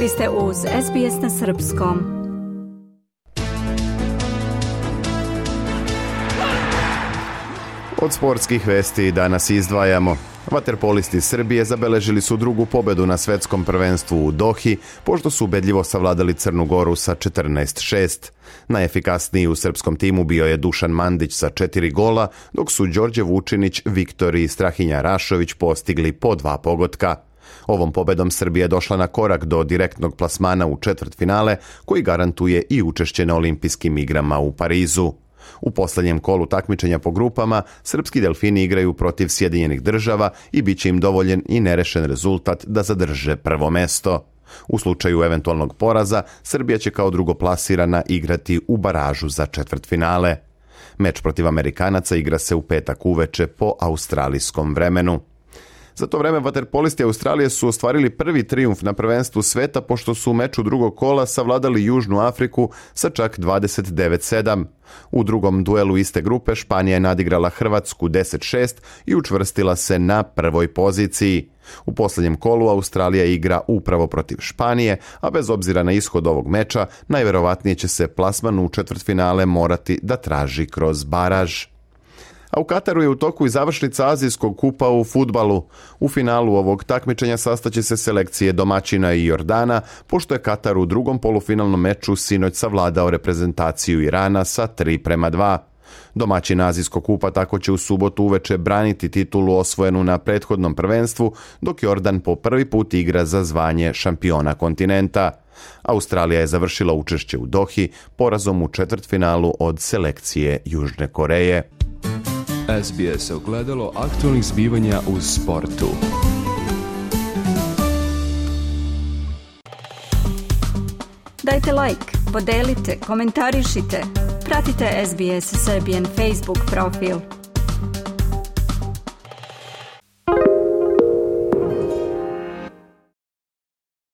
Vi ste uz SBS na Srpskom. Od sportskih vesti danas izdvajamo. Vaterpolisti Srbije zabeležili su drugu pobedu na svetskom prvenstvu u Dohi, pošto su ubedljivo savladali Crnu Goru sa 14-6. Najefikasniji u srpskom timu bio je Dušan Mandić sa 4 gola, dok su Đorđe Vučinić, Viktor i Strahinja Rašović postigli po dva pogotka. Ovom pobedom Srbija je došla na korak do direktnog plasmana u četvrtfinale koji garantuje i učešće na olimpijskim igrama u Parizu. U poslednjem kolu takmičenja po grupama srpski delfini igraju protiv Sjedinjenih država i bit će im dovoljen i nerešen rezultat da zadrže prvo mesto. U slučaju eventualnog poraza, Srbija će kao drugoplasirana igrati u baražu za četvrtfinale. Meč protiv Amerikanaca igra se u petak uveče po australijskom vremenu. Za to vreme vaterpolisti Australije su ostvarili prvi trijumf na prvenstvu sveta pošto su u meču drugog kola savladali Južnu Afriku sa čak 29-7. U drugom duelu iste grupe Španija je nadigrala Hrvatsku 10-6 i učvrstila se na prvoj poziciji. U poslednjem kolu Australija igra upravo protiv Španije, a bez obzira na ishod ovog meča, najverovatnije će se plasman u četvrtfinale morati da traži kroz baraž a u Kataru je u toku i završnica Azijskog kupa u futbalu. U finalu ovog takmičenja sastaće se selekcije domaćina i Jordana, pošto je Katar u drugom polufinalnom meču sinoć savladao reprezentaciju Irana sa 3 prema 2. Domaćin Azijskog kupa tako će u subotu uveče braniti titulu osvojenu na prethodnom prvenstvu, dok Jordan po prvi put igra za zvanje šampiona kontinenta. Australija je završila učešće u Dohi porazom u četvrtfinalu od selekcije Južne Koreje. SBS ogledalo aktualnih zbivanja u sportu. Dajte like, podelite, komentarišite. Pratite SBS Serbian Facebook profil.